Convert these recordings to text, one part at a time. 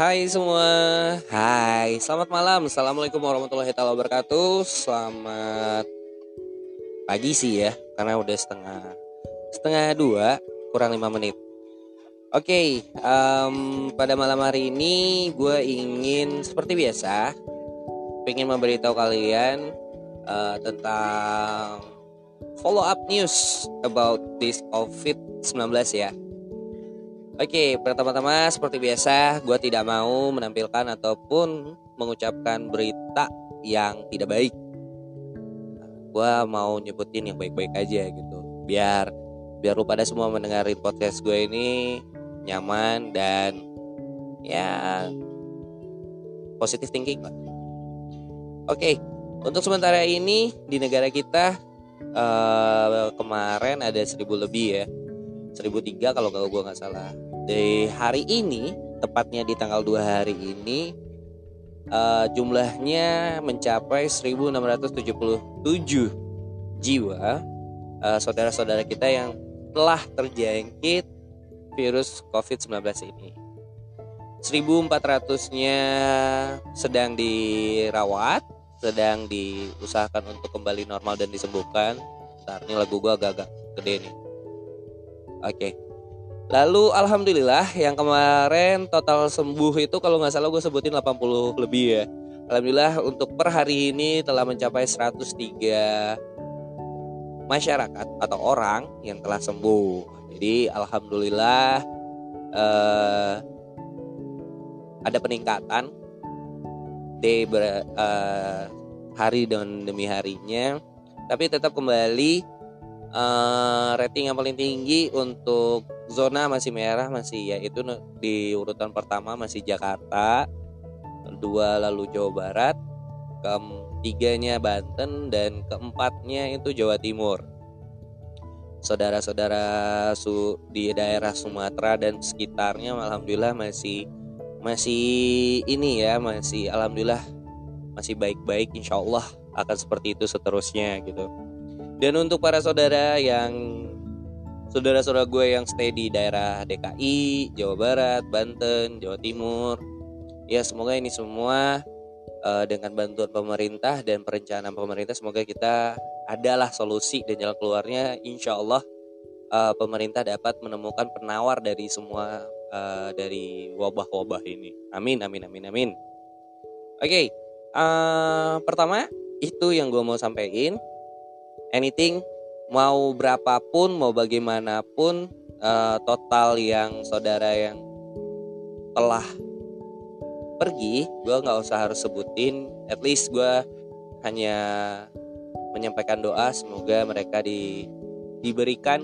Hai semua, hai, selamat malam, assalamualaikum warahmatullahi wabarakatuh, selamat pagi sih ya, karena udah setengah setengah dua kurang lima menit. Oke, okay, um, pada malam hari ini gue ingin seperti biasa, pengen memberitahu kalian uh, tentang follow up news about this COVID-19 ya. Oke, pertama-tama seperti biasa, gue tidak mau menampilkan ataupun mengucapkan berita yang tidak baik. Gue mau nyebutin yang baik-baik aja gitu, biar biar lu pada semua mendengarin podcast gue ini nyaman dan ya positif thinking lah. Oke, untuk sementara ini di negara kita uh, kemarin ada seribu lebih ya, seribu tiga kalau gue nggak salah di hari ini tepatnya di tanggal 2 hari ini uh, jumlahnya mencapai 1677 jiwa uh, saudara-saudara kita yang telah terjangkit virus COVID-19 ini. 1400-nya sedang dirawat, sedang diusahakan untuk kembali normal dan disembuhkan. Ntar ini lagu gue agak-agak gede nih. Oke. Okay. Lalu alhamdulillah yang kemarin total sembuh itu kalau nggak salah gue sebutin 80 lebih ya. Alhamdulillah untuk per hari ini telah mencapai 103 masyarakat atau orang yang telah sembuh. Jadi alhamdulillah eh, ada peningkatan day ber, eh, hari dan demi harinya. Tapi tetap kembali uh, rating yang paling tinggi untuk zona masih merah masih yaitu di urutan pertama masih Jakarta dua lalu Jawa Barat ketiganya Banten dan keempatnya itu Jawa Timur. Saudara-saudara su di daerah Sumatera dan sekitarnya alhamdulillah masih masih ini ya masih alhamdulillah masih baik-baik insya Allah akan seperti itu seterusnya gitu. Dan untuk para saudara yang saudara-saudara gue yang stay di daerah DKI, Jawa Barat, Banten, Jawa Timur, ya semoga ini semua uh, dengan bantuan pemerintah dan perencanaan pemerintah semoga kita adalah solusi dan jalan keluarnya. Insya Allah uh, pemerintah dapat menemukan penawar dari semua uh, dari wabah-wabah ini. Amin amin amin amin. Oke okay, uh, pertama itu yang gue mau sampaikan. Anything mau berapapun mau bagaimanapun uh, total yang saudara yang telah pergi gue nggak usah harus sebutin at least gue hanya menyampaikan doa semoga mereka di, diberikan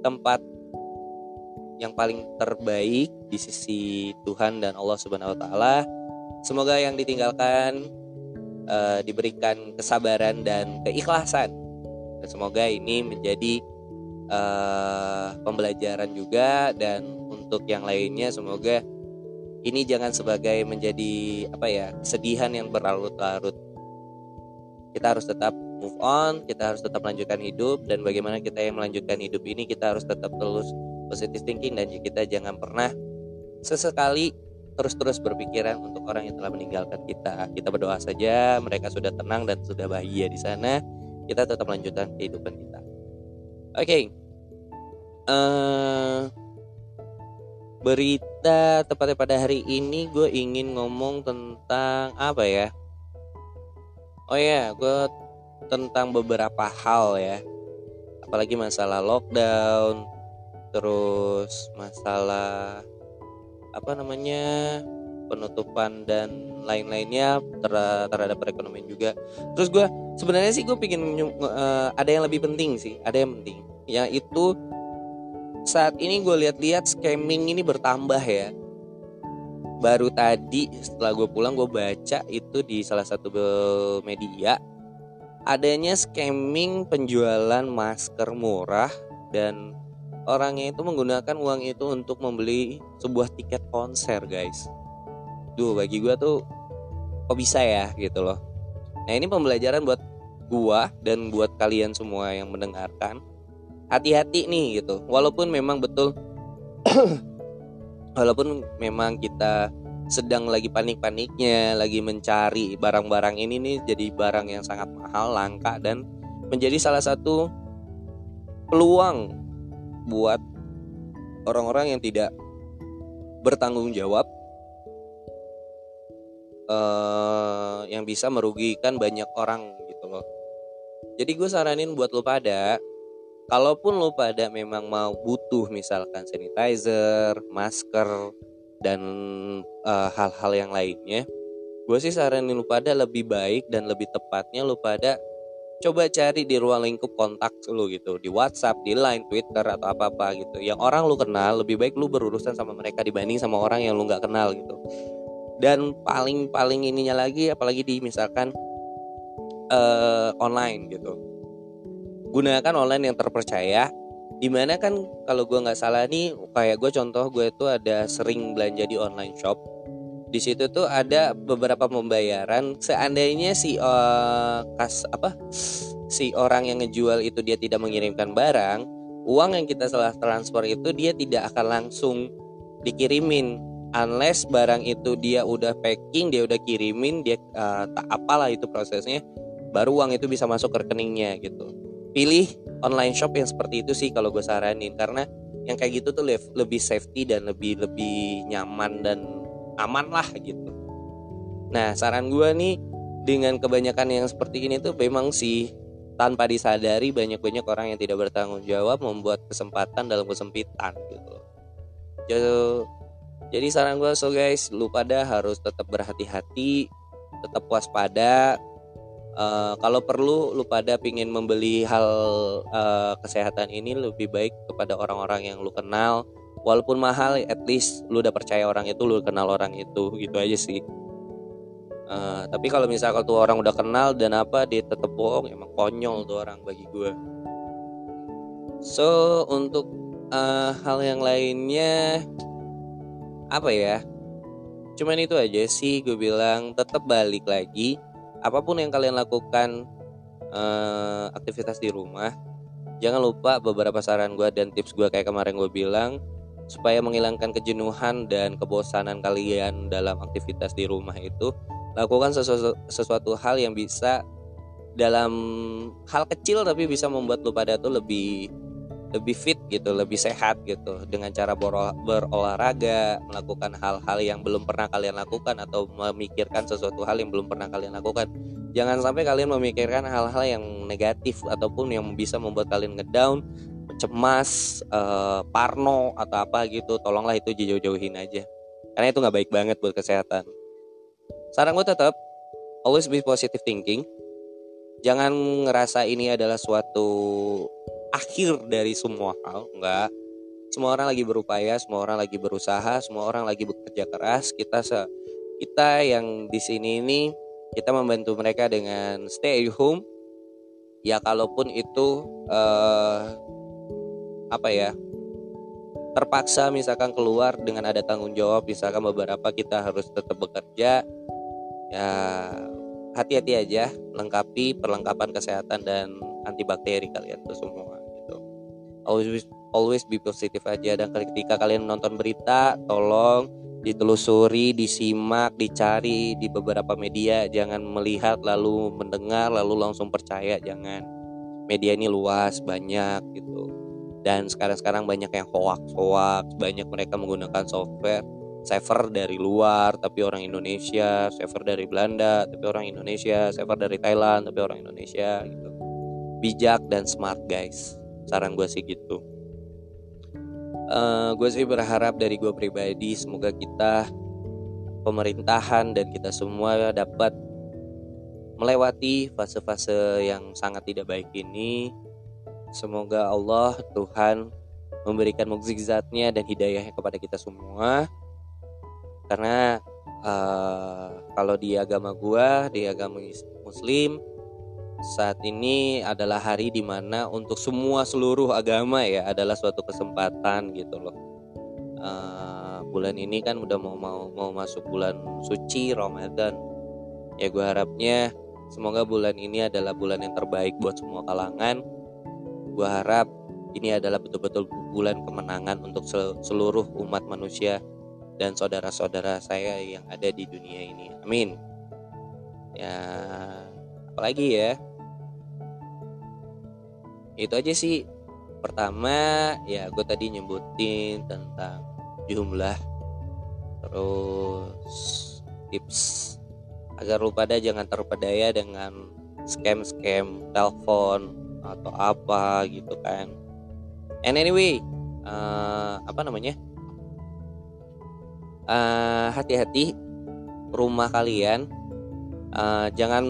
tempat yang paling terbaik di sisi Tuhan dan Allah Subhanahu wa taala. Semoga yang ditinggalkan uh, diberikan kesabaran dan keikhlasan dan semoga ini menjadi uh, pembelajaran juga. Dan untuk yang lainnya semoga ini jangan sebagai menjadi apa ya kesedihan yang berlarut-larut. Kita harus tetap move on kita harus tetap melanjutkan hidup. Dan bagaimana kita yang melanjutkan hidup ini kita harus tetap terus positive thinking. Dan kita jangan pernah sesekali terus-terus berpikiran untuk orang yang telah meninggalkan kita. Kita berdoa saja mereka sudah tenang dan sudah bahagia di sana kita tetap melanjutkan kehidupan kita. Oke. Okay. uh, eh, berita tepatnya pada hari ini gue ingin ngomong tentang apa ya? Oh ya gue tentang beberapa hal ya. Apalagi masalah lockdown terus masalah apa namanya penutupan dan lain-lainnya terhadap perekonomian juga. Terus gue sebenarnya sih gue pingin uh, ada yang lebih penting sih ada yang penting. Yaitu saat ini gue lihat-lihat scamming ini bertambah ya. Baru tadi setelah gue pulang gue baca itu di salah satu media adanya scamming penjualan masker murah dan orangnya itu menggunakan uang itu untuk membeli sebuah tiket konser guys. Duh bagi gue tuh kok bisa ya gitu loh nah ini pembelajaran buat gua dan buat kalian semua yang mendengarkan. Hati-hati nih gitu. Walaupun memang betul walaupun memang kita sedang lagi panik-paniknya, lagi mencari barang-barang ini nih jadi barang yang sangat mahal, langka dan menjadi salah satu peluang buat orang-orang yang tidak bertanggung jawab uh, yang bisa merugikan banyak orang gitu loh. Jadi gue saranin buat lo pada kalaupun lo pada memang mau butuh misalkan sanitizer, masker dan eh, hal-hal uh, yang lainnya, gue sih saranin lo pada lebih baik dan lebih tepatnya lo pada coba cari di ruang lingkup kontak lu gitu di WhatsApp, di Line, Twitter atau apa apa gitu. Yang orang lu kenal lebih baik lu berurusan sama mereka dibanding sama orang yang lu nggak kenal gitu. Dan paling paling ininya lagi apalagi di misalkan uh, online gitu. Gunakan online yang terpercaya. Di mana kan kalau gue nggak salah nih kayak gue contoh gue itu ada sering belanja di online shop di situ tuh ada beberapa pembayaran seandainya si uh, kas apa si orang yang ngejual itu dia tidak mengirimkan barang uang yang kita salah transfer itu dia tidak akan langsung dikirimin unless barang itu dia udah packing dia udah kirimin dia uh, tak apalah itu prosesnya baru uang itu bisa masuk ke rekeningnya gitu. Pilih online shop yang seperti itu sih kalau gue saranin karena yang kayak gitu tuh lebih safety dan lebih lebih nyaman dan aman lah gitu. Nah saran gue nih dengan kebanyakan yang seperti ini tuh memang sih tanpa disadari banyak-banyak orang yang tidak bertanggung jawab membuat kesempatan dalam kesempitan gitu. Jadi, jadi saran gue so guys lu pada harus tetap berhati-hati tetap waspada. Uh, kalau perlu lu pada pingin membeli hal uh, kesehatan ini lebih baik kepada orang-orang yang lu kenal. Walaupun mahal at least lu udah percaya orang itu lu kenal orang itu gitu aja sih. Uh, tapi kalau misalnya tuh orang udah kenal dan apa dia tetep bohong emang konyol tuh orang bagi gue so untuk uh, hal yang lainnya apa ya? Cuman itu aja sih gue bilang tetap balik lagi apa pun yang kalian lakukan uh, aktivitas di rumah jangan lupa beberapa saran gue dan tips gue kayak kemarin gue bilang supaya menghilangkan kejenuhan dan kebosanan kalian dalam aktivitas di rumah itu lakukan sesuatu, sesuatu hal yang bisa dalam hal kecil tapi bisa membuat lu pada tuh lebih lebih fit gitu, lebih sehat gitu dengan cara berolahraga, melakukan hal-hal yang belum pernah kalian lakukan atau memikirkan sesuatu hal yang belum pernah kalian lakukan. Jangan sampai kalian memikirkan hal-hal yang negatif ataupun yang bisa membuat kalian ngedown cemas, uh, parno atau apa gitu, tolonglah itu jauh-jauhin aja. Karena itu nggak baik banget buat kesehatan. Saran gue tetap always be positive thinking. Jangan ngerasa ini adalah suatu akhir dari semua hal, enggak. Semua orang lagi berupaya, semua orang lagi berusaha, semua orang lagi bekerja keras. Kita se kita yang di sini ini kita membantu mereka dengan stay at home. Ya kalaupun itu uh, apa ya terpaksa misalkan keluar dengan ada tanggung jawab misalkan beberapa kita harus tetap bekerja ya hati-hati aja lengkapi perlengkapan kesehatan dan antibakteri kalian tuh semua always always be positif aja. Dan ketika kalian menonton berita tolong ditelusuri disimak dicari di beberapa media. Jangan melihat lalu mendengar lalu langsung percaya. Jangan. Media ini luas banyak gitu. Dan sekarang-sekarang banyak yang hoax-hoax banyak mereka menggunakan software. Server dari luar tapi orang Indonesia. Server dari Belanda tapi orang Indonesia. Server dari Thailand tapi orang Indonesia gitu. Bijak dan smart guys saran gue sih gitu uh, gue sih berharap dari gue pribadi semoga kita pemerintahan dan kita semua dapat melewati fase-fase yang sangat tidak baik ini Semoga Allah Tuhan memberikan mukjizatnya dan hidayahnya kepada kita semua. Karena uh, kalau di agama gua, di agama Muslim, saat ini adalah hari di mana untuk semua seluruh agama ya adalah suatu kesempatan gitu loh. Uh, bulan ini kan udah mau mau mau masuk bulan suci Ramadan. Ya gue harapnya semoga bulan ini adalah bulan yang terbaik buat semua kalangan gue harap ini adalah betul-betul bulan kemenangan untuk seluruh umat manusia dan saudara-saudara saya yang ada di dunia ini. Amin. Ya, apalagi ya? Itu aja sih. Pertama, ya gue tadi nyebutin tentang jumlah terus tips agar lu pada jangan terpedaya dengan scam-scam telepon atau apa gitu kan. And anyway, uh, apa namanya? hati hati-hati rumah kalian uh, jangan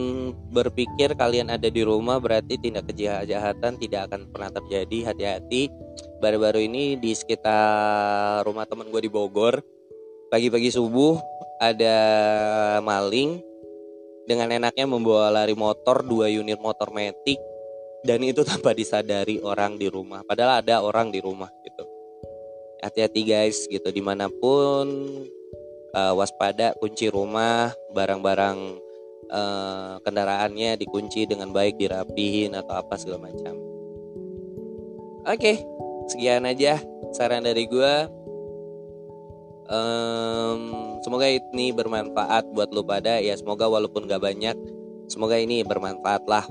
berpikir kalian ada di rumah berarti tindak kejahatan tidak akan pernah terjadi. Hati-hati. Baru-baru ini di sekitar rumah teman gue di Bogor pagi-pagi subuh ada maling dengan enaknya membawa lari motor dua unit motor metik dan itu tanpa disadari orang di rumah. Padahal ada orang di rumah gitu. Hati-hati guys gitu. Di mana pun uh, waspada kunci rumah barang-barang uh, kendaraannya dikunci dengan baik dirapihin atau apa segala macam oke okay, sekian aja saran dari gue um, semoga ini bermanfaat buat lo pada ya semoga walaupun gak banyak semoga ini bermanfaat lah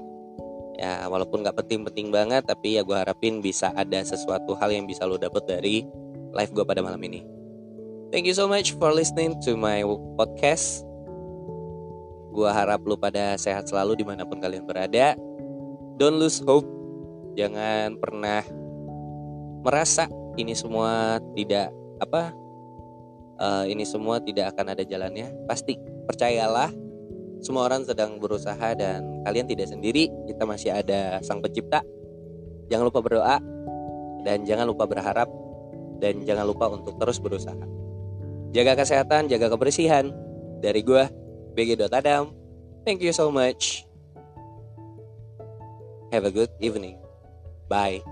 ya walaupun gak penting-penting banget tapi ya gue harapin bisa ada sesuatu hal yang bisa lo dapet dari live gue pada malam ini. Thank you so much for listening to my podcast. Gue harap lu pada sehat selalu di mana pun kalian berada. Don't lose hope. Jangan pernah merasa ini semua tidak apa uh, ini semua tidak akan ada jalannya. Pasti percayalah semua orang sedang berusaha dan kalian tidak sendiri. Kita masih ada Sang Pencipta. Jangan lupa berdoa dan jangan lupa berharap dan jangan lupa untuk terus berusaha. Jaga kesehatan, jaga kebersihan. Dari gue, BG Adam. Thank you so much. Have a good evening. Bye.